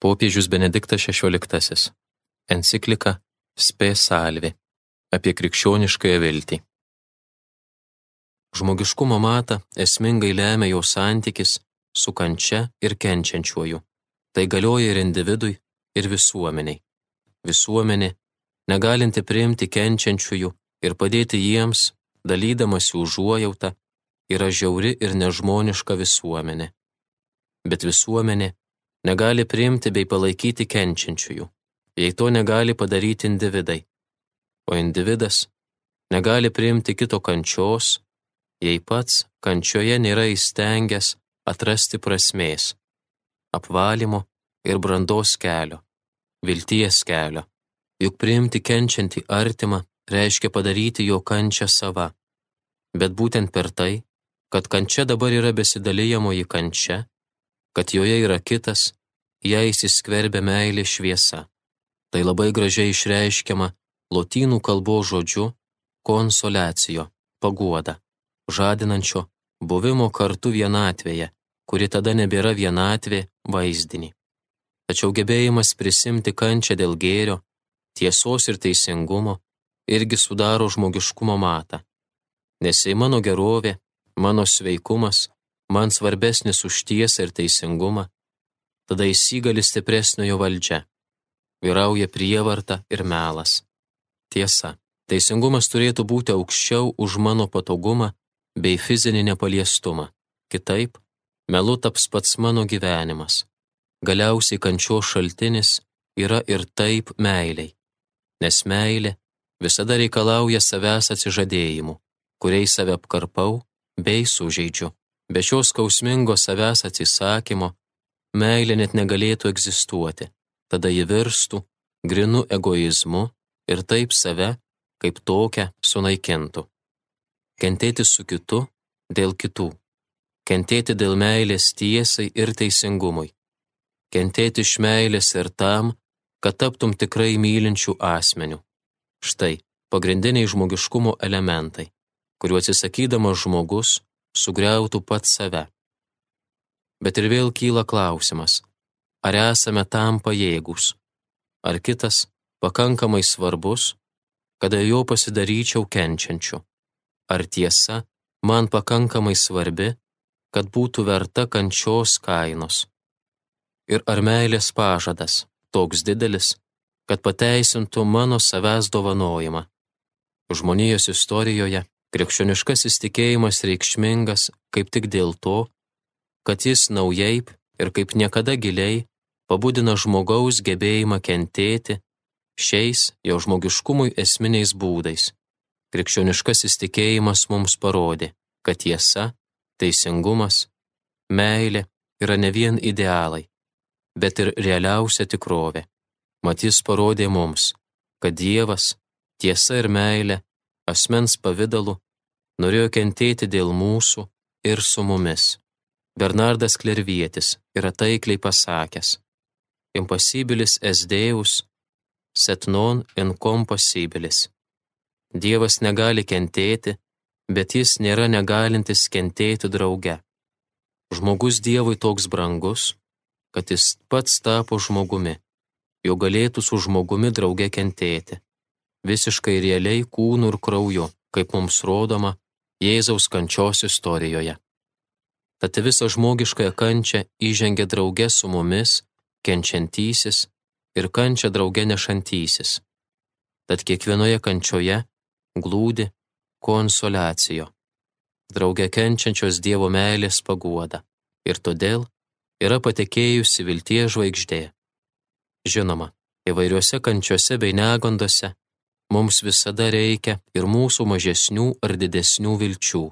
Popiežius Benediktas XVI. Enciklika Spe Salvi apie krikščioniškąją viltį. Žmogiškumo matą esmingai lemia jo santykis su kančia ir kenčiančiuoju. Tai galioja ir individui, ir visuomeniai. Visuomenė, negalinti priimti kenčiančiųjų ir padėti jiems, dalydamasi užuojautą, yra žiauri ir nežmoniška visuomenė. Bet visuomenė negali priimti bei palaikyti kenčiančiųjų, jei to negali padaryti individai. O individas negali priimti kito kančios, jei pats kančioje nėra įstengęs atrasti prasmės, apvalymo ir brandos kelio, vilties kelio. Juk priimti kenčiantį artimą reiškia padaryti jo kančią sava. Bet būtent per tai, kad kančia dabar yra besidalyjamoji kančia, kad joje yra kitas, ją įsiskverbia meilė šviesa. Tai labai gražiai išreiškiama lotynų kalbos žodžiu konsolacijo, paguoda, žadinančio buvimo kartu vienatvėje, kuri tada nebėra vienatvė vaizdinį. Tačiau gebėjimas prisimti kančią dėl gėrio, tiesos ir teisingumo irgi sudaro žmogiškumo matą. Nes jei mano gerovė, mano sveikumas, man svarbesnis už tiesą ir teisingumą, tada įsigali stipresniojo valdžia. Vyrauja prievarta ir melas. Tiesa, teisingumas turėtų būti aukščiau už mano patogumą bei fizinį nepaliestumą. Kitaip, melu taps pats mano gyvenimas. Galiausiai kančios šaltinis yra ir taip meiliai. Nes meilė visada reikalauja savęs atsižadėjimų, kuriais save apkarpau bei sužeidžiu. Be šios skausmingo savęs atsisakymo, meilė net negalėtų egzistuoti, tada ji virstų grinu egoizmu ir taip save kaip tokią sunaikintų. Kentėti su kitu dėl kitų. Kentėti dėl meilės tiesai ir teisingumui. Kentėti iš meilės ir tam, kad taptum tikrai mylinčių asmenių. Štai pagrindiniai žmogiškumo elementai, kuriuo atsisakydamas žmogus sugriautų pats save. Bet ir vėl kyla klausimas, ar esame tam pajėgus, ar kitas pakankamai svarbus, kada jo pasidaryčiau kenčiančiu, ar tiesa man pakankamai svarbi, kad būtų verta kančios kainos. Ir ar meilės pažadas toks didelis, kad pateisintų mano savęs dovanojimą. Žmonijos istorijoje Krikščioniškasis tikėjimas reikšmingas kaip tik dėl to, kad jis naujai ir kaip niekada giliai pabudina žmogaus gebėjimą kentėti šiais jo žmogiškumui esminiais būdais. Krikščioniškasis tikėjimas mums parodė, kad tiesa, teisingumas, meilė yra ne vien idealai, bet ir realiausia tikrovė. Mat jis parodė mums, kad Dievas, tiesa ir meilė asmens pavydalu, norėjo kentėti dėl mūsų ir su mumis. Bernardas Klervietis yra taikliai pasakęs, impossibilis es Deus, set non incompossibilis. Dievas negali kentėti, bet jis nėra negalintis kentėti drauge. Žmogus Dievui toks brangus, kad jis pats tapo žmogumi, jo galėtų su žmogumi drauge kentėti visiškai realiai kūnų ir krauju, kaip mums rodoma Jėzaus kančios istorijoje. Tad visą žmogiškąją kančią įžengia drauge su mumis, kenčiantysis ir kančia drauge nešantysis. Tad kiekvienoje kančioje glūdi konsolacijo. Drauge kenčiančios Dievo meilės paguoda ir todėl yra patekėjusi vilties žvaigždė. Žinoma, įvairiuose kančiuose bei negondose mums visada reikia ir mūsų mažesnių ar didesnių vilčių,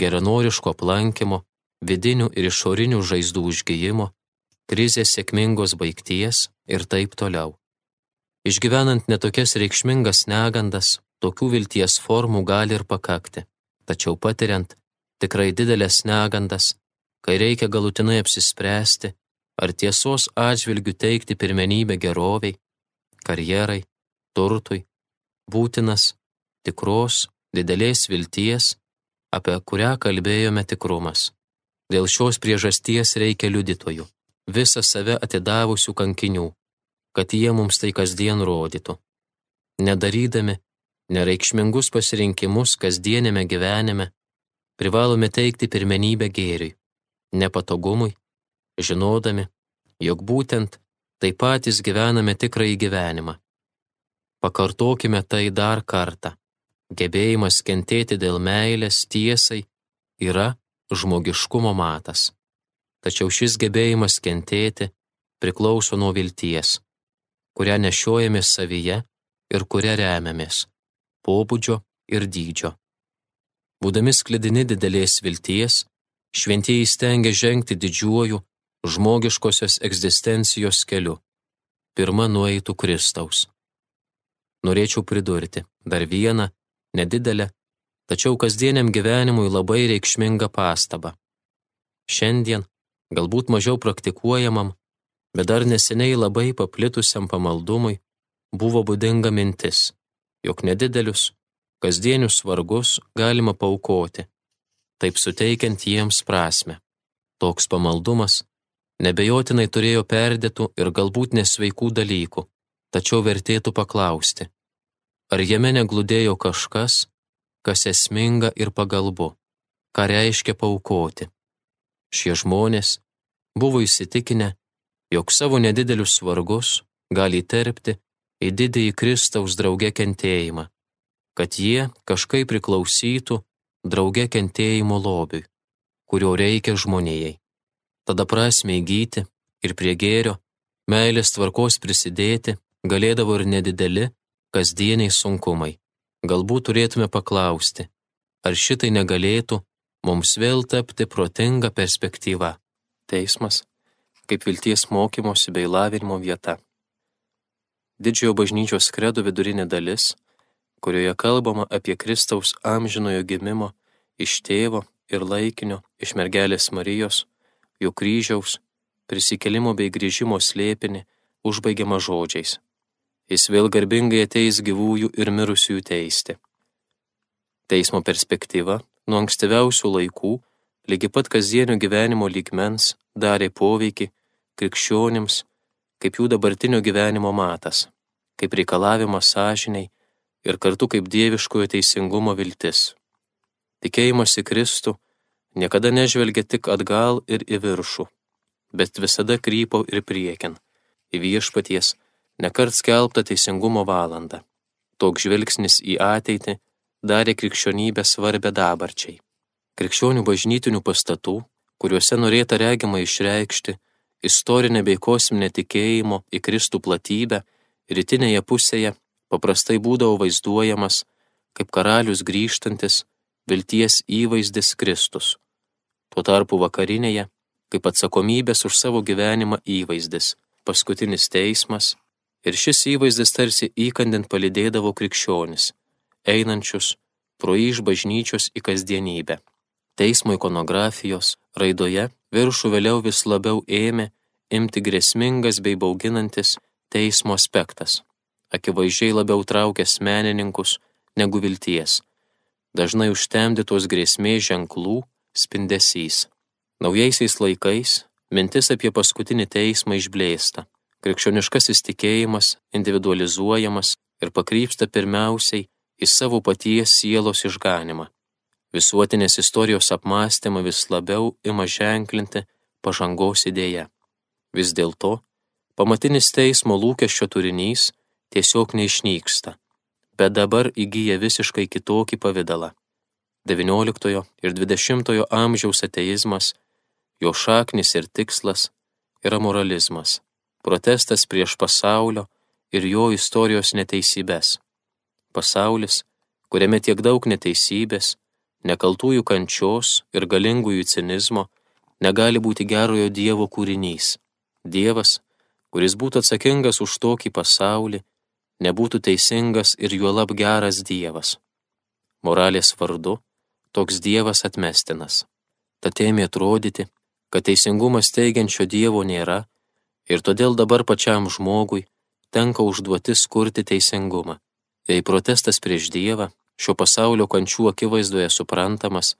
geranoriško aplankimo, vidinių ir išorinių žaizdų užgyjimo, krizės sėkmingos baigties ir taip toliau. Išgyvenant netokias reikšmingas negandas, tokių vilties formų gali ir pakakti, tačiau patiriant tikrai didelės negandas, kai reikia galutinai apsispręsti, ar tiesos atžvilgių teikti pirmenybę geroviai, karjerai, turtui, būtinas tikros, didelės vilties, apie kurią kalbėjome tikrumas. Dėl šios priežasties reikia liudytojų, visą save atidavusių kankinių, kad jie mums tai kasdien rodytų. Nedarydami nereikšmingus pasirinkimus kasdienėme gyvenime, privalome teikti pirmenybę gėriui, nepatogumui, žinodami, jog būtent taip patys gyvename tikrąjį gyvenimą. Pakartokime tai dar kartą. Gebėjimas kentėti dėl meilės tiesai yra žmogiškumo matas. Tačiau šis gebėjimas kentėti priklauso nuo vilties, kurią nešiojame savyje ir kuria remiamės - pobūdžio ir dydžio. Būdami sklidini didelės vilties, šventieji stengia žengti didžiuoju žmogiškosios egzistencijos keliu. Pirma nueitų Kristaus. Norėčiau pridurti dar vieną, nedidelę, tačiau kasdieniam gyvenimui labai reikšmingą pastabą. Šiandien, galbūt mažiau praktikuojamam, bet dar neseniai labai paplitusiam pamaldumui, buvo būdinga mintis, jog nedidelius, kasdienius vargus galima paukoti, taip suteikiant jiems prasme. Toks pamaldumas nebejotinai turėjo perdėtų ir galbūt nesveikų dalykų, tačiau vertėtų paklausti, ar jame negludėjo kažkas, kas esminga ir pagalbu, ką reiškia paukoti. Šie žmonės buvo įsitikinę, jog savo nedidelius vargus gali įterpti į didįjį Kristaus drauge kentėjimą, kad jie kažkaip priklausytų drauge kentėjimo lobiui, kurio reikia žmonijai tada prasme įgyti ir prie gėrio, meilės tvarkos prisidėti galėdavo ir nedideli, kasdieniai sunkumai. Galbūt turėtume paklausti, ar šitai negalėtų mums vėl tapti protinga perspektyva. Teismas kaip vilties mokymosi bei lavinimo vieta. Didžiojo bažnyčios kredo vidurinė dalis, kurioje kalbama apie Kristaus amžinojo gimimo iš tėvo ir laikinio, iš mergelės Marijos, jo kryžiaus, prisikelimo bei grįžimo slėpinį užbaigiama žodžiais. Jis vėl garbingai ateis gyvųjų ir mirusiųjų teisti. Teismo perspektyva nuo ankstyviausių laikų, lygi pat kasdienio gyvenimo lygmens, darė poveikį krikščionims, kaip jų dabartinio gyvenimo matas, kaip reikalavimas sąžiniai ir kartu kaip dieviškojo teisingumo viltis. Tikėjimas į Kristų niekada nežvelgia tik atgal ir į viršų, bet visada krypo ir priekin, į viešpaties, nekart skelbtą teisingumo valandą. Toks žvilgsnis į ateitį darė krikščionybę svarbę dabarčiai. Krikščionių bažnytinių pastatų, kuriuose norėta regimai išreikšti istorinę bei kosminę tikėjimo į Kristų platybę, rytinėje pusėje paprastai būdavo vaizduojamas kaip karalius grįžtantis, vilties įvaizdis Kristus Tuo tarpu vakarinėje, kaip atsakomybės už savo gyvenimą įvaizdis, paskutinis teismas ir šis įvaizdis tarsi įkandint palidėdavo krikščionis, einančius pro iš bažnyčios į kasdienybę. Teismo ikonografijos raidoje viršų vėliau vis labiau ėmė imti grėsmingas bei bauginantis teismo aspektas, akivaizdžiai labiau traukęs menininkus negu vilties, dažnai užtemdytos grėsmės ženklų spindesys. Naujaisiais laikais mintis apie paskutinį teismą išblėsta. Krikščioniškasis tikėjimas individualizuojamas ir pakrypsta pirmiausiai į savo paties sielos išganimą. Visuotinės istorijos apmąstymą vis labiau ima ženklinti pažangos idėja. Vis dėlto, pamatinis teismo lūkesčio turinys tiesiog neišnyksta, bet dabar įgyja visiškai kitokį pavydalą. XIX ir XX amžiaus ateizmas, jo šaknis ir tikslas yra moralizmas, protestas prieš pasaulio ir jo istorijos neteisybės. Pasaulis, kuriame tiek daug neteisybės, nekaltųjų kančios ir galingųjų cinizmo, negali būti gerojo Dievo kūrinys. Dievas, kuris būtų atsakingas už tokį pasaulį, nebūtų teisingas ir juolab geras Dievas. Moralės vardu toks Dievas atmestinas. Tad ėmė atrodyti, kad teisingumas teigiančio Dievo nėra ir todėl dabar pačiam žmogui tenka užduotis kurti teisingumą. Jei protestas prieš Dievą šio pasaulio kančių akivaizdoje suprantamas,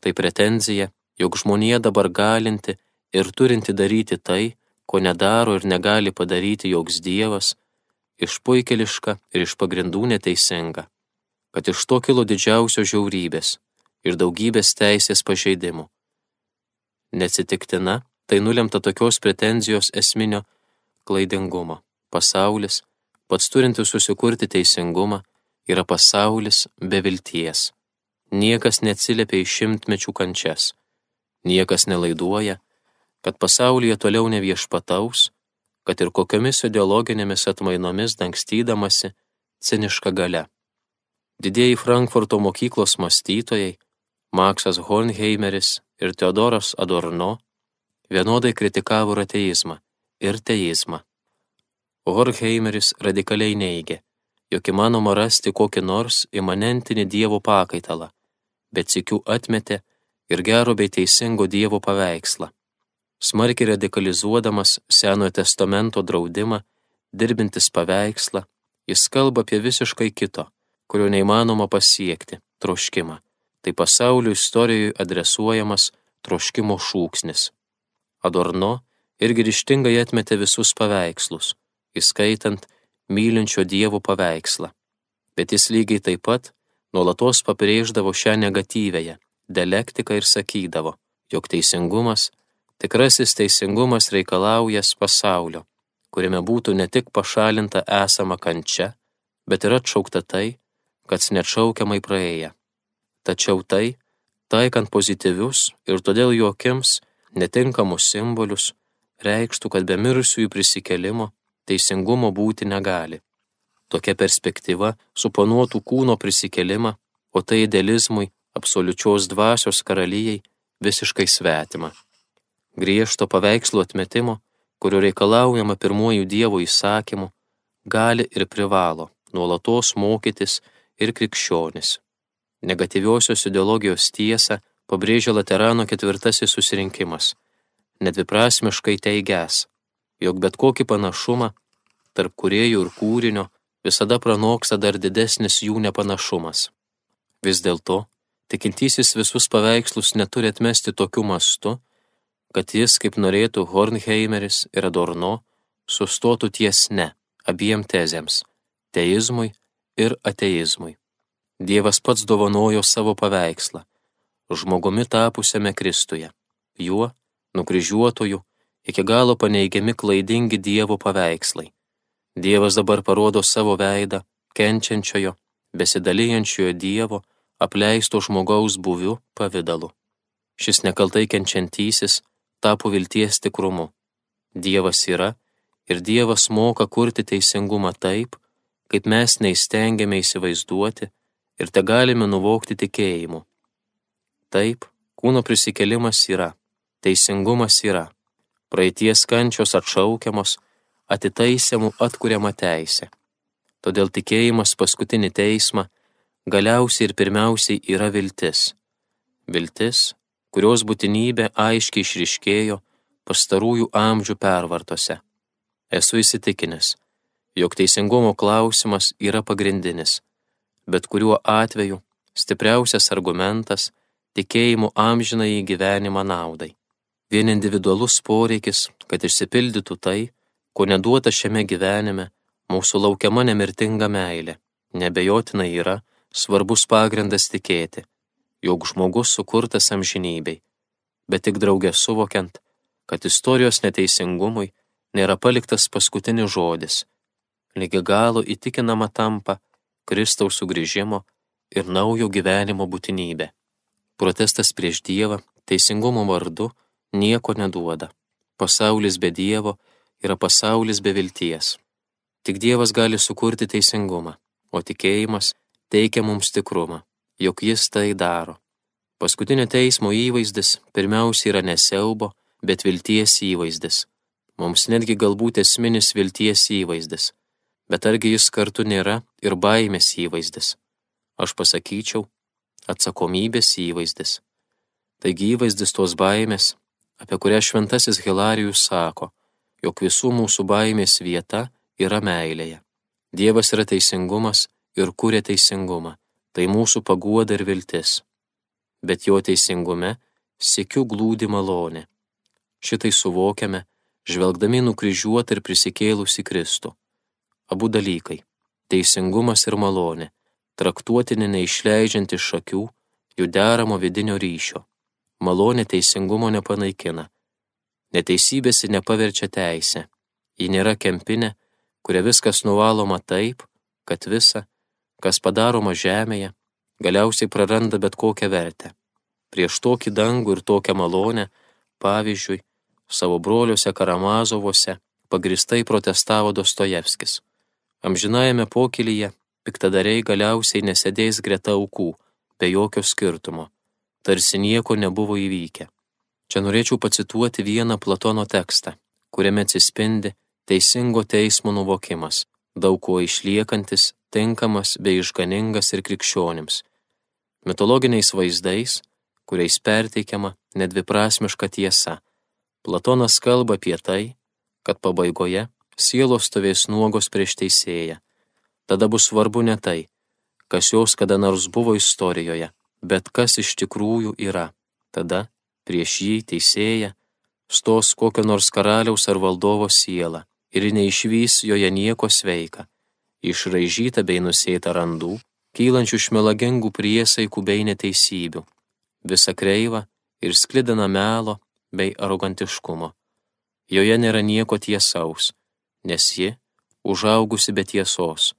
tai pretenzija, jog žmonija dabar galinti ir turinti daryti tai, ko nedaro ir negali padaryti joks Dievas, išpuikeliška ir iš pagrindų neteisinga, kad iš to kilo didžiausios žiaurybės ir daugybės teisės pažeidimų. Neatsitiktina, tai nulemta tokios pretenzijos esminio klaidingumo. Pasaulis, pats turintis susikurti teisingumą, yra pasaulis be vilties. Niekas neatsiliepia į šimtmečių kančias. Niekas nelaiduoja, kad pasaulyje toliau neviešpataus, kad ir kokiomis ideologinėmis atmainomis dangstydamasi ciniška gale. Didieji Frankfurto mokyklos mąstytojai, Maksas Hornheimeris ir Teodoras Adorno, vienodai kritikavo ir ateizmą, ir teizmą. Hornheimeris radikaliai neigė, jog įmanoma rasti kokį nors imanentinį Dievo pakaitalą, bet sikių atmetė ir gero bei teisingo Dievo paveikslą smarkiai radikalizuodamas Senojo testamento draudimą, dirbintis paveikslą, jis kalba apie visiškai kito, kurio neįmanoma pasiekti - troškimą. Tai pasaulio istorijoje adresuojamas troškimo šūksnis. Adorno irgi ryštingai atmetė visus paveikslus, įskaitant mylinčio Dievo paveikslą. Bet jis lygiai taip pat nuolatos pabrėždavo šią negatyvėje dialektiką ir sakydavo, jog teisingumas Tikrasis teisingumas reikalaujas pasaulio, kuriame būtų ne tik pašalinta esama kančia, bet ir atšaukta tai, kas neatšaukiamai praėję. Tačiau tai, taikant pozityvius ir todėl jokiams netinkamus simbolius, reikštų, kad be mirusiųjų prisikelimo teisingumo būti negali. Tokia perspektyva suponuotų kūno prisikelimą, o tai idealizmui, absoliučios dvasios karalyjei visiškai svetima griežto paveikslo atmetimo, kurio reikalaujama pirmojų Dievo įsakymų, gali ir privalo nuolatos mokytis ir krikščionis. Negatyviosios ideologijos tiesą pabrėžia Laterano ketvirtasis susirinkimas, nedviprasmiškai teigęs, jog bet kokį panašumą tarp kuriejų ir kūrinio visada pranoksta dar didesnis jų nepanašumas. Vis dėlto, tikintysis visus paveikslus neturi atmesti tokiu mastu, kad jis, kaip norėtų Hornheimeris ir Adorno, sustotų ties ne abiem tezėms - teizmui ir ateizmui. Dievas pats dovanojo savo paveikslą - žmogumi tapusiame Kristuje, juo, nukryžiuotoju, iki galo paneigiami klaidingi Dievo paveikslai. Dievas dabar parodo savo veidą, kenčiančiojo, besidalijančiojo Dievo, apleisto žmogaus buviu pavydalu. Šis nekaltai kenčiantysis tapo vilties tikrumu. Dievas yra ir Dievas moka kurti teisingumą taip, kaip mes neįstengiame įsivaizduoti ir te galime nuvokti tikėjimu. Taip, kūno prisikelimas yra, teisingumas yra, praeities kančios atšaukiamos, atitaisiamų atkuriama teisė. Todėl tikėjimas paskutinį teismą galiausiai ir pirmiausiai yra viltis. Viltis, kurios būtinybė aiškiai išriškėjo pastarųjų amžių pervartose. Esu įsitikinęs, jog teisingumo klausimas yra pagrindinis, bet kuriuo atveju stipriausias argumentas tikėjimo amžinai į gyvenimą naudai. Vien individualus poreikis, kad išsipildytų tai, ko neduota šiame gyvenime, mūsų laukiama nemirtinga meilė, nebejotinai yra svarbus pagrindas tikėti, jog žmogus sukurtas amžinybei, bet tik draugė suvokiant, kad istorijos neteisingumui nėra paliktas paskutinis žodis, lygi galo įtikinama tampa Kristaus sugrįžimo ir naujo gyvenimo būtinybė. Protestas prieš Dievą teisingumo vardu nieko neduoda. Pasaulis be Dievo yra pasaulis be vilties. Tik Dievas gali sukurti teisingumą, o tikėjimas teikia mums tikrumą jog jis tai daro. Paskutinio teismo įvaizdis pirmiausia yra nesiaubo, bet vilties įvaizdis. Mums netgi galbūt esminis vilties įvaizdis, bet argi jis kartu nėra ir baimės įvaizdis. Aš pasakyčiau, atsakomybės įvaizdis. Taigi įvaizdis tos baimės, apie kurią šventasis Hilarijus sako, jog visų mūsų baimės vieta yra meilėje. Dievas yra teisingumas ir kūrė teisingumą tai mūsų paguoda ir viltis. Bet jo teisingume sėkiu glūdi malonė. Šitai suvokiame, žvelgdami nukryžiuotą ir prisikėlusi Kristų. Abu dalykai - teisingumas ir malonė - traktuotini neišleidžiant iš akių jų deramo vidinio ryšio. Malonė teisingumo nepanaikina. Neteisybėsi nepaverčia teisę. Ji nėra kempinė, kuria viskas nuvaloma taip, kad visa, kas padaroma žemėje, galiausiai praranda bet kokią vertę. Prieš tokį dangų ir tokią malonę, pavyzdžiui, savo broliuose Karamazovose pagristai protestavo Dostojevskis. Amžinajame pokylyje piktadariai galiausiai nesėdės greta aukų, be jokio skirtumo, tarsi nieko nebuvo įvykę. Čia norėčiau pacituoti vieną Platono tekstą, kuriame atsispindi teisingo teismo nuvokimas, daug kuo išliekantis, tinkamas bei išganingas ir krikščionims. Mitologiniais vaizdais, kuriais perteikiama nedviprasmiška tiesa, Platonas kalba apie tai, kad pabaigoje sielos stovės nuogos prieš teisėją. Tada bus svarbu ne tai, kas jos kada nors buvo istorijoje, bet kas iš tikrųjų yra. Tada prieš jį teisėją stos kokio nors karaliaus ar valdovo siela ir neišvys joje nieko sveika, išraižyta bei nusėta randų, kylančių iš melagingų priesaikų bei neteisybių, visa kreiva ir sklidina melo bei arogantiškumo. Joje nėra nieko tiesaus, nes ji užaugusi be tiesos.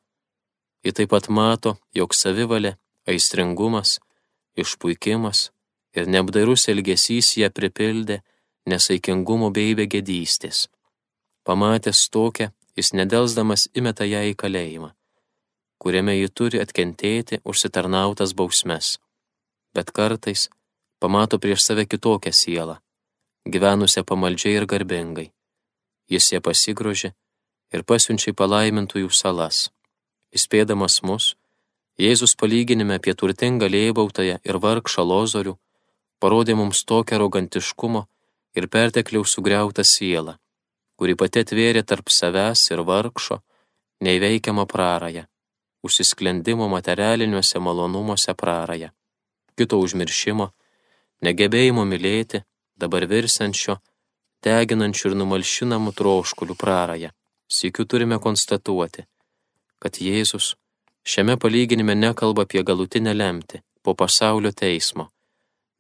Ji taip pat mato, jog savivalė, aistringumas, išpuikimas ir neapdairus elgesys ją pripildė nesaikingumo bei begėdystės. Pamatęs tokią, jis nedelsdamas įmeta ją į kalėjimą, kuriame ji turi atkentėti užsitarnautas bausmes. Bet kartais pamato prieš save kitokią sielą gyvenusią pamaldžiai ir garbingai. Jis ją pasigrožė ir pasiunčia į palaimintųjų salas. Įspėdamas mus, Jėzus palyginime apie turtingą lėbautąją ir vargšą lozorių parodė mums tokią arogantiškumo ir pertekliaus sugriautą sielą, kuri pati atvėrė tarp savęs ir vargšo neįveikiamą prarąją, užsisklendimo materialiniuose malonumuose prarąją, kito užmiršimo, negebėjimo mylėti dabar virsančio, deginančių ir numalšinamų troškulių prarąją. Sėkiu turime konstatuoti, kad Jėzus šiame palyginime nekalba apie galutinę lemtį po pasaulio teismo,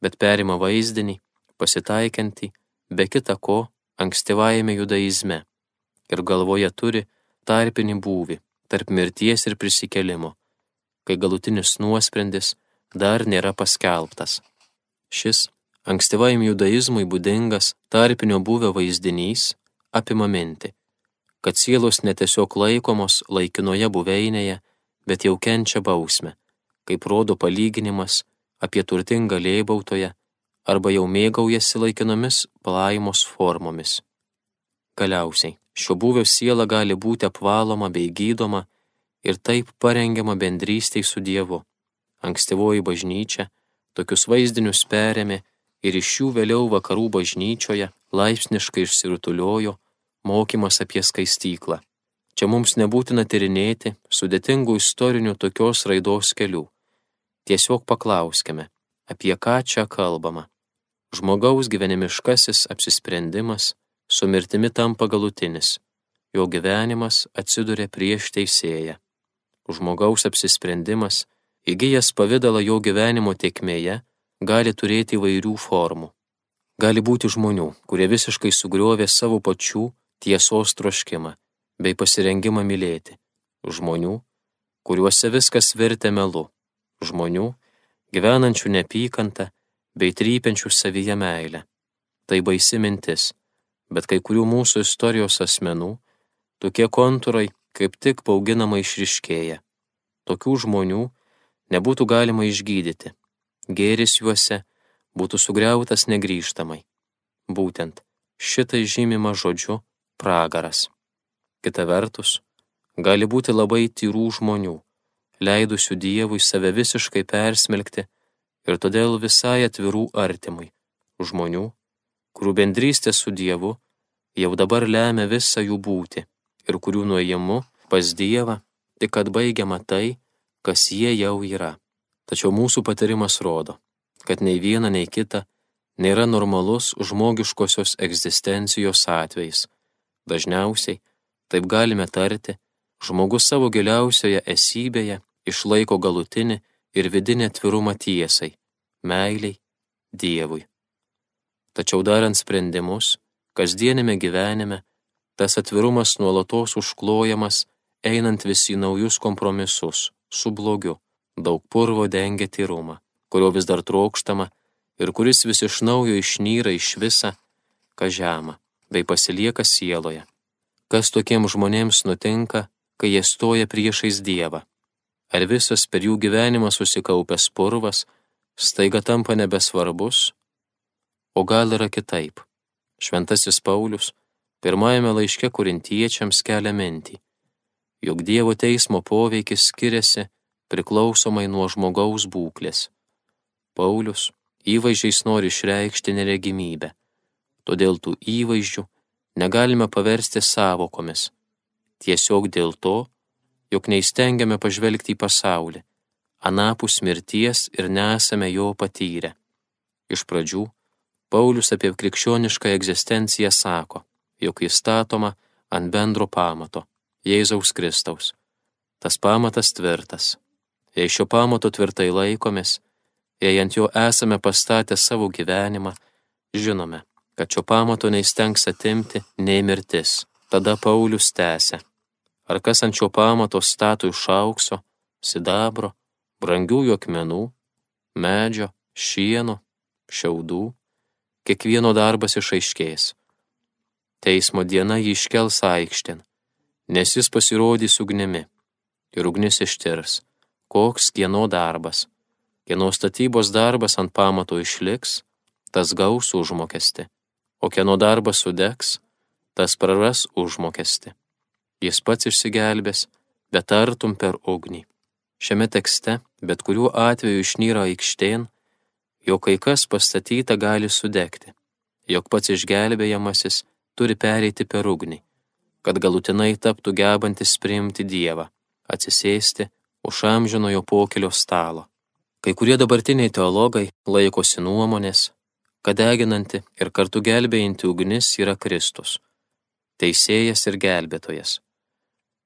bet perima vaizdinį, pasitaikantį, be kita ko, ankstyvajame judaizme ir galvoje turi tarpinį būvį tarp mirties ir prisikelimo, kai galutinis nuosprendis dar nėra paskelbtas. Šis ankstyvajam judaizmui būdingas tarpinio buvę vaizdinys apima mintį, kad sielos netiesiog laikomos laikinoje buveinėje, bet jau kenčia bausmę, kaip rodo palyginimas apie turtingą lėbautoje arba jau mėgaujasi laikinomis palaimos formomis. Galiausiai, šio buvio siela gali būti apvaloma bei gydoma ir taip parengiama bendrystei su Dievu. Ankstyvoji bažnyčia tokius vaizdinius perėmė ir iš jų vėliau vakarų bažnyčioje laipsniškai išsirutuliojo mokymas apie skaistyklą. Čia mums nebūtina tyrinėti sudėtingų istorinių tokios raidos kelių. Tiesiog paklauskime, apie ką čia kalbama. Žmogaus gyvenimiškasis apsisprendimas su mirtimi tampa galutinis, jo gyvenimas atsiduria prieš teisėją. Žmogaus apsisprendimas įgyjas pavydalą jo gyvenimo tiekmėje gali turėti įvairių formų. Gali būti žmonių, kurie visiškai sugriovė savo pačių tiesos troškimą bei pasirengimą mylėti. Žmonių, kuriuose viskas virtė melu. Žmonių, gyvenančių neapykantą bei trypiančių savyje meilę. Tai baisi mintis, bet kai kurių mūsų istorijos asmenų tokie kontūrai kaip tik bauginamai išriškėja. Tokių žmonių nebūtų galima išgydyti gėris juose būtų sugriautas negryžtamai. Būtent šitai žymima žodžiu pragaras. Kita vertus, gali būti labai tyrų žmonių, leidusių Dievui save visiškai persmelkti ir todėl visai atvirų artimui, žmonių, kurių bendrystė su Dievu jau dabar lemia visą jų būti ir kurių nuėjimu pas Dievą tik atbaigiama tai, kas jie jau yra. Tačiau mūsų patarimas rodo, kad nei viena, nei kita nėra normalus žmogiškosios egzistencijos atvejs, Dažniausiai, taip galime tarti, žmogus savo giliausioje esybėje išlaiko galutinį ir vidinį atvirumą tiesai, meiliai, Dievui. Tačiau darant sprendimus, kasdienime gyvenime, tas atvirumas nuolatos užklojamas, einant vis į naujus kompromisus su blogiu, daug purvo dengia tyrumą, kurio vis dar trokštama ir kuris vis iš naujo išnyra iš visą, ką žemą, bei pasilieka sieloje. Kas tokiems žmonėms nutinka, kai jie stoja priešais Dievą? Ar visas per jų gyvenimą susikaupęs purvas staiga tampa nebesvarbus? O gal yra kitaip? Šventasis Paulius pirmajame laiške kurintiečiams kelia mintį, jog Dievo teismo poveikis skiriasi priklausomai nuo žmogaus būklės. Paulius įvaizdžiais nori išreikšti neregimybę, todėl tų įvaizdžių negalime paversti savokomis, tiesiog dėl to, jog neįstengiame pažvelgti į pasaulį, anapus mirties ir nesame jo patyrę. Iš pradžių Paulius apie krikščionišką egzistenciją sako, jog jis statoma ant bendro pamato - Jėzaus Kristaus. Tas pamatas tvirtas. Jei šio pamato tvirtai laikomės, jei ant jo esame pastatę savo gyvenimą, žinome, kad šio pamato neįstengs atimti nei mirtis. Tada Paulius tęsė ar kas ant šio pamato statų iš aukso, sidabro, brangiųjų akmenų, medžio, šieno, šiaudų, kiekvieno darbas išaiškės. Teismo diena jį iškels aikštėn, nes jis pasirodys ugnimi ir ugnis ištirs, koks kieno darbas. Kieno statybos darbas ant pamato išliks, tas gaus užmokesti, o kieno darbas sudegs, tas praras užmokesti jis pats išsigelbės, bet artum per ugnį. Šiame tekste, bet kuriuo atveju išnyra aikštėn, jog kai kas pastatyta gali sudegti, jog pats išgelbėjamasis turi pereiti per ugnį, kad galutinai taptų gebantis priimti Dievą, atsisėsti už amžinojo pokelio stalo. Kai kurie dabartiniai teologai laikosi nuomonės, kad deginanti ir kartu gelbėjinti ugnis yra Kristus, teisėjas ir gelbėtojas.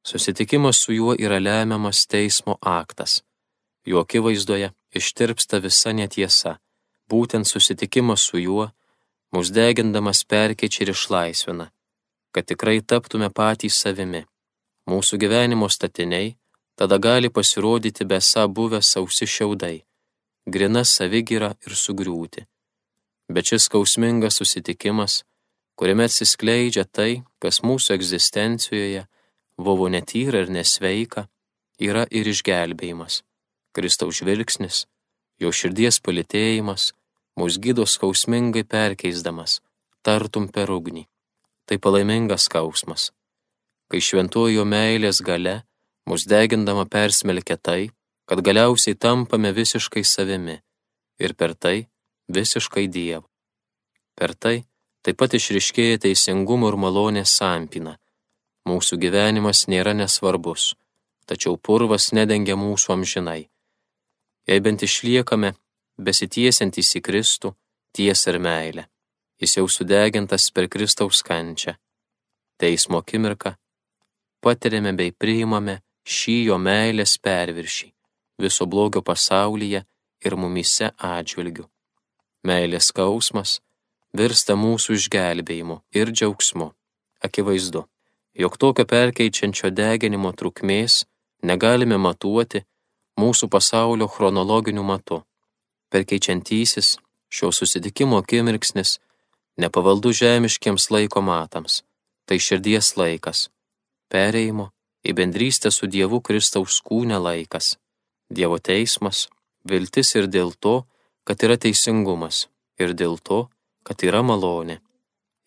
Susitikimas su juo yra lemiamas teismo aktas. Jo akivaizdoje ištirpsta visa netiesa. Būtent susitikimas su juo, mus degindamas perkeičia ir išlaisvina, kad tikrai taptume patys savimi. Mūsų gyvenimo statiniai tada gali pasirodyti besą buvę sausi šiaudai, grina savigyra ir sugriūti. Bet šis skausmingas susitikimas, kuriame atsiskleidžia tai, kas mūsų egzistencijoje, buvo netyra ir nesveika, yra ir išgelbėjimas. Kristaus žvilgsnis, jo širdies palitėjimas, mus gydo skausmingai perkeisdamas, tartum per ugnį. Tai palaimingas skausmas, kai šventojo meilės gale mus degindama persmelkia tai, kad galiausiai tampame visiškai savimi ir per tai visiškai Dievu. Per tai taip pat išriškėja teisingumo ir malonės sampina, Mūsų gyvenimas nėra nesvarbus, tačiau purvas nedengia mūsų amžinai. Jei bent išliekame, besitiesiantys į Kristų, tiesą ir meilę, jis jau sudegintas per Kristaus kančią. Teismo akimirką patiriame bei priimame šį jo meilės perviršį viso blogio pasaulyje ir mumise atžvilgiu. Meilės skausmas virsta mūsų išgelbėjimu ir džiaugsmu. Akivaizdu jog tokio perkeičiančio deginimo trukmės negalime matuoti mūsų pasaulio chronologiniu matu. Perkeičiantysis šio susitikimo akimirksnis nepavaldu žemiškiams laiko matams, tai širdies laikas, pereimo į bendrystę su Dievu Kristaus kūne laikas, Dievo teismas, viltis ir dėl to, kad yra teisingumas, ir dėl to, kad yra malonė.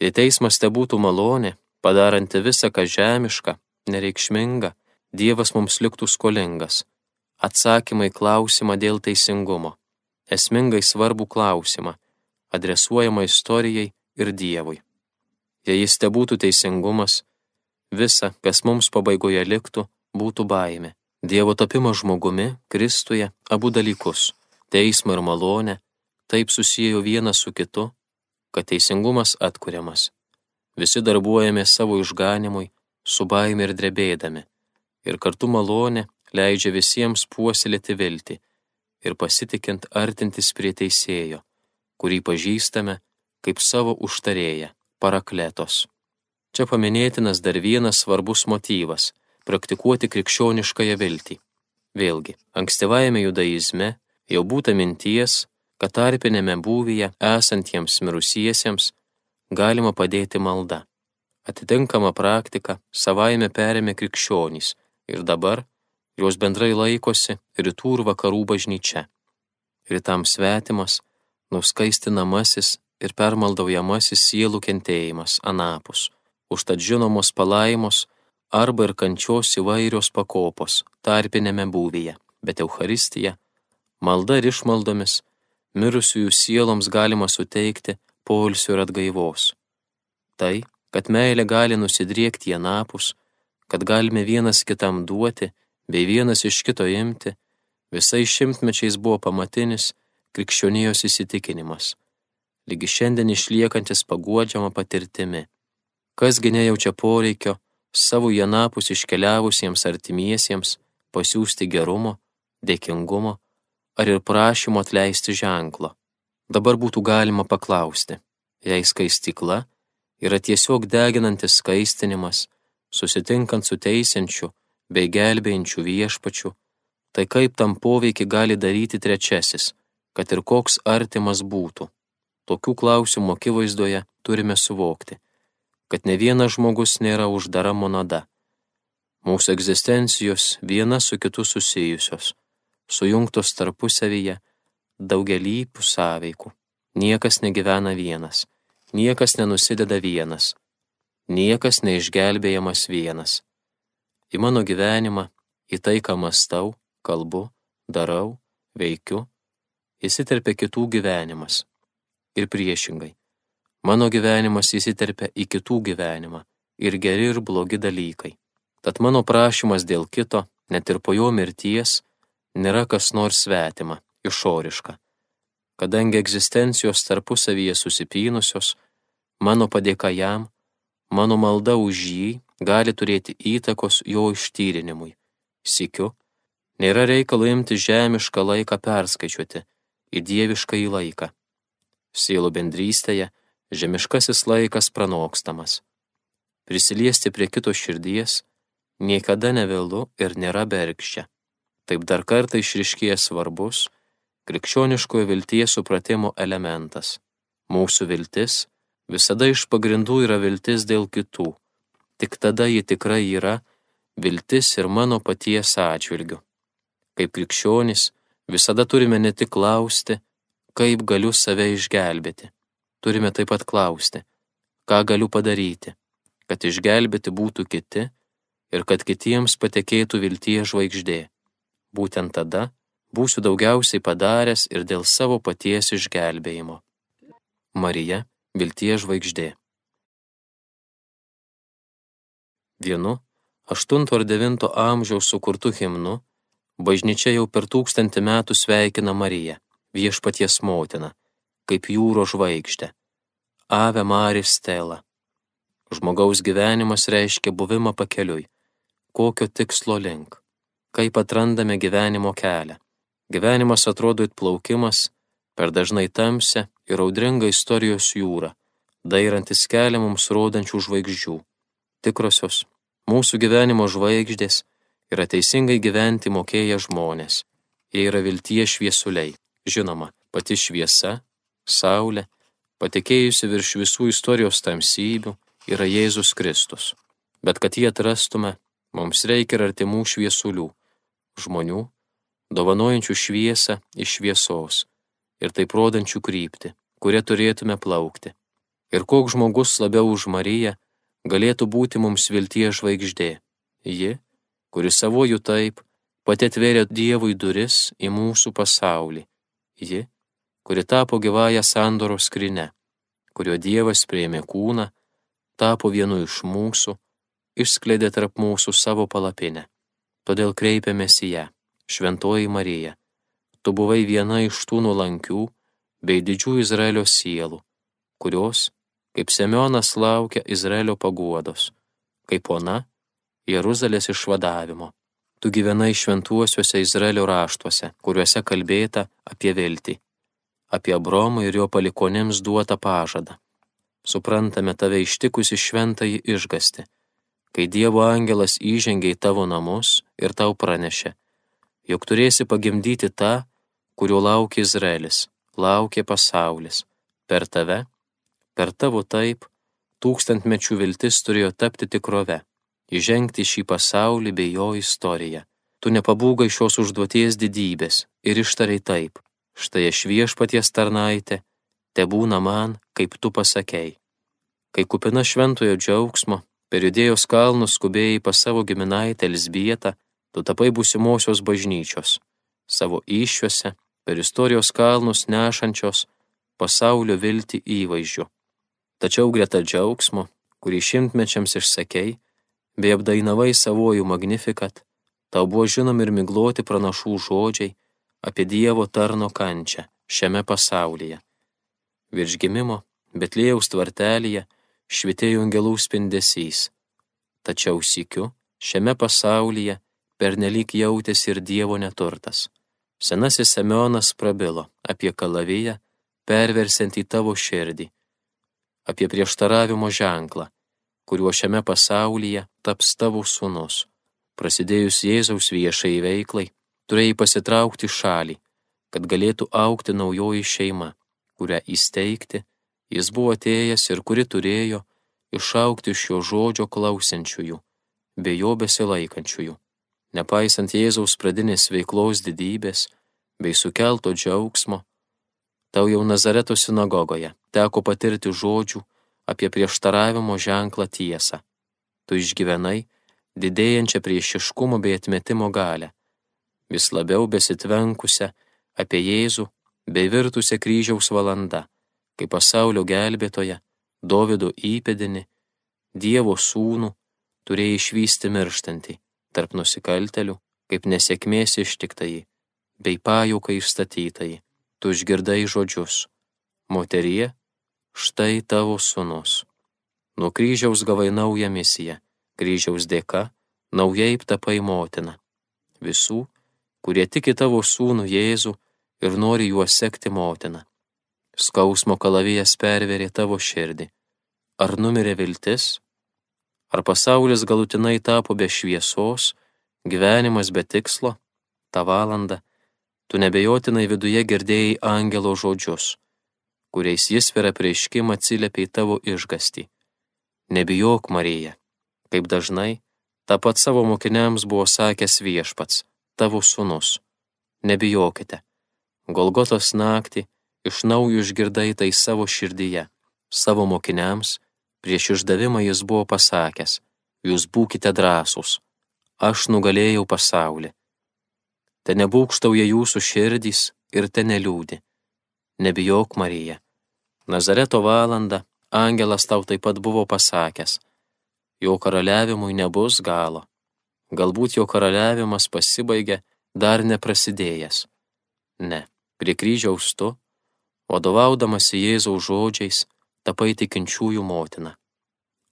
Jei teismas te būtų malonė, padaranti visą, ką žemiška, nereikšminga, Dievas mums liktų skolingas. Atsakymai klausimą dėl teisingumo. Esmingai svarbų klausimą, adresuojama istorijai ir Dievui. Jei jis te būtų teisingumas, visa, kas mums pabaigoje liktų, būtų baime. Dievo tapimas žmogumi, Kristuje, abu dalykus - teismą ir malonę, taip susijo vienas su kitu, kad teisingumas atkuriamas visi darbuojame savo išganimui, su baime ir drebėdami, ir kartu malonė leidžia visiems puoselėti viltį ir pasitikint artintis prie teisėjo, kurį pažįstame kaip savo užtarėją, parakletos. Čia paminėtinas dar vienas svarbus motyvas - praktikuoti krikščioniškąją viltį. Vėlgi, ankstyvajame judaizme jau būta minties, kad tarpinėme būvyje esantiems mirusiesiems galima padėti malda. Atitinkamą praktiką savaime perėmė krikščionys ir dabar jos bendrai laikosi rytų ir vakarų bažnyčia. Rytam svetimas, nuskaistinamasis ir permaldaujamasis sielų kentėjimas anapus, užtat žinomos palaimos arba ir kančios įvairios pakopos tarpinėme būvyje, bet Euharistija, malda ir išmaldomis, mirusiųjų sieloms galima suteikti polsio ir atgaivos. Tai, kad meilė gali nusidriekti į anapus, kad galime vienas kitam duoti, bei vienas iš kito imti, visai šimtmečiais buvo pamatinis krikščionijos įsitikinimas, lygi šiandien išliekantis paguodžiamą patirtimi. Kasgi nejaučia poreikio savo janapus iškeliavusiems artimiesiems pasiūsti gerumo, dėkingumo ar ir prašymo atleisti ženklo. Dabar būtų galima paklausti, jei skaistikla yra tiesiog deginantis skaistinimas, susitinkant su teisiančiu bei gelbėjančiu viešpačiu, tai kaip tam poveikį gali daryti trečiasis, kad ir koks artimas būtų. Tokių klausimų akivaizdoje turime suvokti, kad ne vienas žmogus nėra uždara monada. Mūsų egzistencijos viena su kitu susijusios, sujungtos tarpusavyje daugelypų sąveikų. Niekas negyvena vienas, niekas nenusideda vienas, niekas neišgelbėjamas vienas. Į mano gyvenimą, į tai, ką mastau, kalbu, darau, veikiu, įsiterpia kitų gyvenimas. Ir priešingai. Mano gyvenimas įsiterpia į kitų gyvenimą. Ir geri ir blogi dalykai. Tad mano prašymas dėl kito, net ir po jo mirties, nėra kas nors svetima, išoriška. Kadangi egzistencijos tarpusavyje susipynusios, mano padėka jam, mano malda už jį gali turėti įtakos jo ištyrinimui. Sikiu, nėra reikalo imti žemišką laiką perskaičiuoti į dievišką į laiką. Sielų bendrystėje žemiškasis laikas pranokstamas. Prisiliesti prie kito širdies niekada nevėlu ir nėra bergščia. Taip dar kartą išriškėja svarbus krikščioniškojo vilties supratimo elementas. Mūsų viltis visada iš pagrindų yra viltis dėl kitų tik tada ji tikrai yra viltis ir mano paties atžvilgiu. Kaip krikščionys visada turime ne tik klausti, kaip galiu save išgelbėti, turime taip pat klausti, ką galiu padaryti, kad išgelbėti būtų kiti ir kad kitiems patekėtų vilties žvaigždė. Būtent tada būsiu daugiausiai padaręs ir dėl savo paties išgelbėjimo. Marija, vilties žvaigždė. Vienu 8 ar 9 amžiaus sukurtu himnu bažnyčia jau per tūkstantį metų sveikina Mariją, viešpaties motiną, kaip jūro žvaigždę. Ave Maris Stela. Žmogaus gyvenimas reiškia buvimą pakeliui. Kokio tikslo link? Kaip atrandame gyvenimo kelią? Gyvenimas atrodo it plaukimas per dažnai tamsią ir audringą istorijos jūrą, dairantis kelią mums rodančių žvaigždžių tikrosios mūsų gyvenimo žvaigždės yra teisingai gyventi mokėję žmonės. Jie yra vilties šviesuliai. Žinoma, pati šviesa, saulė, patikėjusi virš visų istorijos tamsybių, yra Jėzus Kristus. Bet kad jį atrastume, mums reikia ir artimų šviesulių, žmonių, dovanojančių šviesą iš šviesos ir taip rodančių kryptį, kurie turėtume plaukti. Ir koks žmogus labiau už Mariją galėtų būti mums vilties žvaigždė. Ji, kuri savojų taip, pati atvėrė Dievui duris į mūsų pasaulį. Ji, kuri tapo gyvąją sandoro skrinę, kurio Dievas prieimė kūną, tapo vienu iš mūsų, išskleidė tarp mūsų savo palapinę. Todėl kreipiamės į ją, Šventoji Marija. Tu buvai viena iš tų nuolankių bei didžių Izraelio sielų, kurios kaip Semionas laukia Izraelio paguodos, kaip ona Jeruzalės išvadavimo. Tu gyvenai šventuosiuose Izraelio raštuose, kuriuose kalbėta apie viltį, apie Abromą ir jo palikonėms duotą pažadą. Suprantame tave ištikusi šventąjį išgasti, kai Dievo angelas įžengė į tavo namus ir tau pranešė, jog turėsi pagimdyti tą, kurio laukia Izraelis, laukia pasaulis. Per tave, per tavo taip, tūkstantmečių viltis turėjo tapti tikrove įžengti šį pasaulį bei jo istoriją. Tu nepabūgai šios užduoties didybės ir ištarai taip, štai aš viešpaties tarnaitė, te būna man, kaip tu pasakėjai. Kai kupina šventojo džiaugsmo, per judėjos kalnus skubėjai pas savo giminaitę Elsbietą, tu tapai būsimosios bažnyčios, savo iššiuose, per istorijos kalnus nešančios pasaulio viltį įvaizdžių. Tačiau greta džiaugsmo, kurį šimtmečiams išsakėjai, bei apdainavai savojų magnifikat, tau buvo žinomi ir migloti pranašų žodžiai apie Dievo tarno kančią šiame pasaulyje. Virš gimimo, Betlėjaus tvartelėje, švitėjo angelų spindesys. Tačiau sikiu, šiame pasaulyje pernelyg jautėsi ir Dievo neturtas. Senasis Semionas prabilo apie kalaviją, perversiant į tavo širdį, apie prieštaravimo ženklą, kuriuo šiame pasaulyje taps tavo sūnus. Prasidėjus Jėzaus viešai veiklai, turėjai pasitraukti šalį, kad galėtų aukti naujoji šeima, kurią įsteigti jis buvo atėjęs ir kuri turėjo išaukti šio žodžio klausiančiųjų, bei jo besilaikančiųjų. Nepaisant Jėzaus pradinės veiklos didybės bei sukelto džiaugsmo, tau jau Nazareto sinagogoje teko patirti žodžių, apie prieštaravimo ženklą tiesą. Tu išgyvenai didėjančią priešiškumo bei atmetimo galę, vis labiau besitvenkusią apie Jėzų bei virtusią kryžiaus valanda, kai pasaulio gelbėtoje, Dovido įpėdinį, Dievo sūnų turėjai išvysti mirštantį tarp nusikaltelių, kaip nesėkmės ištiktai, bei pajukai išstatytai. Tu išgirdai žodžius. Moterie, štai tavo sunus. Nuo kryžiaus gavai naują misiją, kryžiaus dėka naujai tapai motina. Visų, kurie tiki tavo sūnų Jėzų ir nori juos sekti motina. Skausmo kalavijas perverė tavo širdį. Ar numirė viltis? Ar pasaulis galutinai tapo be šviesos, gyvenimas be tikslo? Ta valanda, tu nebejotinai viduje girdėjai angelo žodžius kuriais jis per apreiškimą atsiliepia į tavo išgastį. Nebijok, Marija, kaip dažnai, tą pat savo mokiniams buvo sakęs viešpats, tavo sunus. Nebijokite. Golgotos naktį iš naujo išgirdai tai savo širdyje, savo mokiniams, prieš išdavimą jis buvo pasakęs, jūs būkite drąsūs, aš nugalėjau pasaulį. Te nebūkštauja jūsų širdys ir te neliūdi. Nebijok, Marija. Nazareto valandą angelas tau taip pat buvo pasakęs, jo karaliavimui nebus galo. Galbūt jo karaliavimas pasibaigė dar neprasidėjęs. Ne, prie kryžiaus tu, vadovaudamasi Jėzaus žodžiais, tapai tikinčiųjų motina.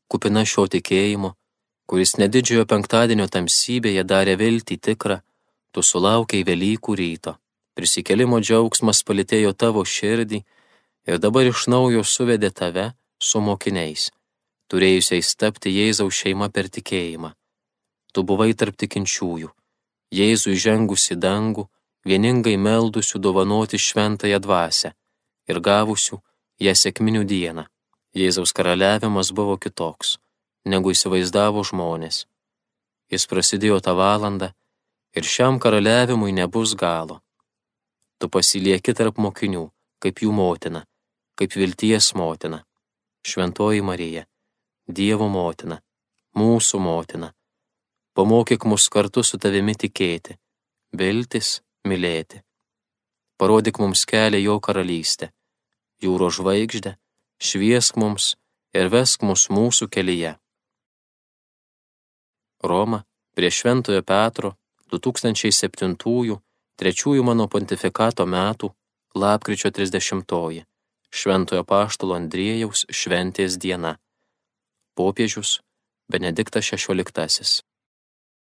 Kupina šio tikėjimo, kuris nedidžiojo penktadienio tamsybėje darė viltį tikrą, tu sulaukiai Velykų ryto. Prisikelimo džiaugsmas palitėjo tavo širdį ir dabar iš naujo suvedė tave su mokiniais, turėjusiais tapti Jėzaus šeima per tikėjimą. Tu buvai tarp tikinčiųjų, Jėzui žengusi dangų, vieningai meldusių dovanoti šventąją dvasę ir gavusių ją sėkminių dieną. Jėzaus karaliavimas buvo kitoks, negu įsivaizdavo žmonės. Jis prasidėjo tą valandą ir šiam karaliavimui nebus galo tu pasilieki tarp mokinių, kaip jų motina, kaip vilties motina. Šventoji Marija, Dievo motina, mūsų motina, pamokyk mus kartu su tavimi tikėti, viltis, mylėti. Parodyk mums kelią jo karalystę, jūro žvaigždę, šviesk mums ir vesk mus mūsų kelyje. Roma prie Šventojo Petro 2007 trečiųjų mano pontifikato metų, lapkričio 30. Šventojo Paštalo Andriejaus šventės diena. Popiežius Benediktas XVI.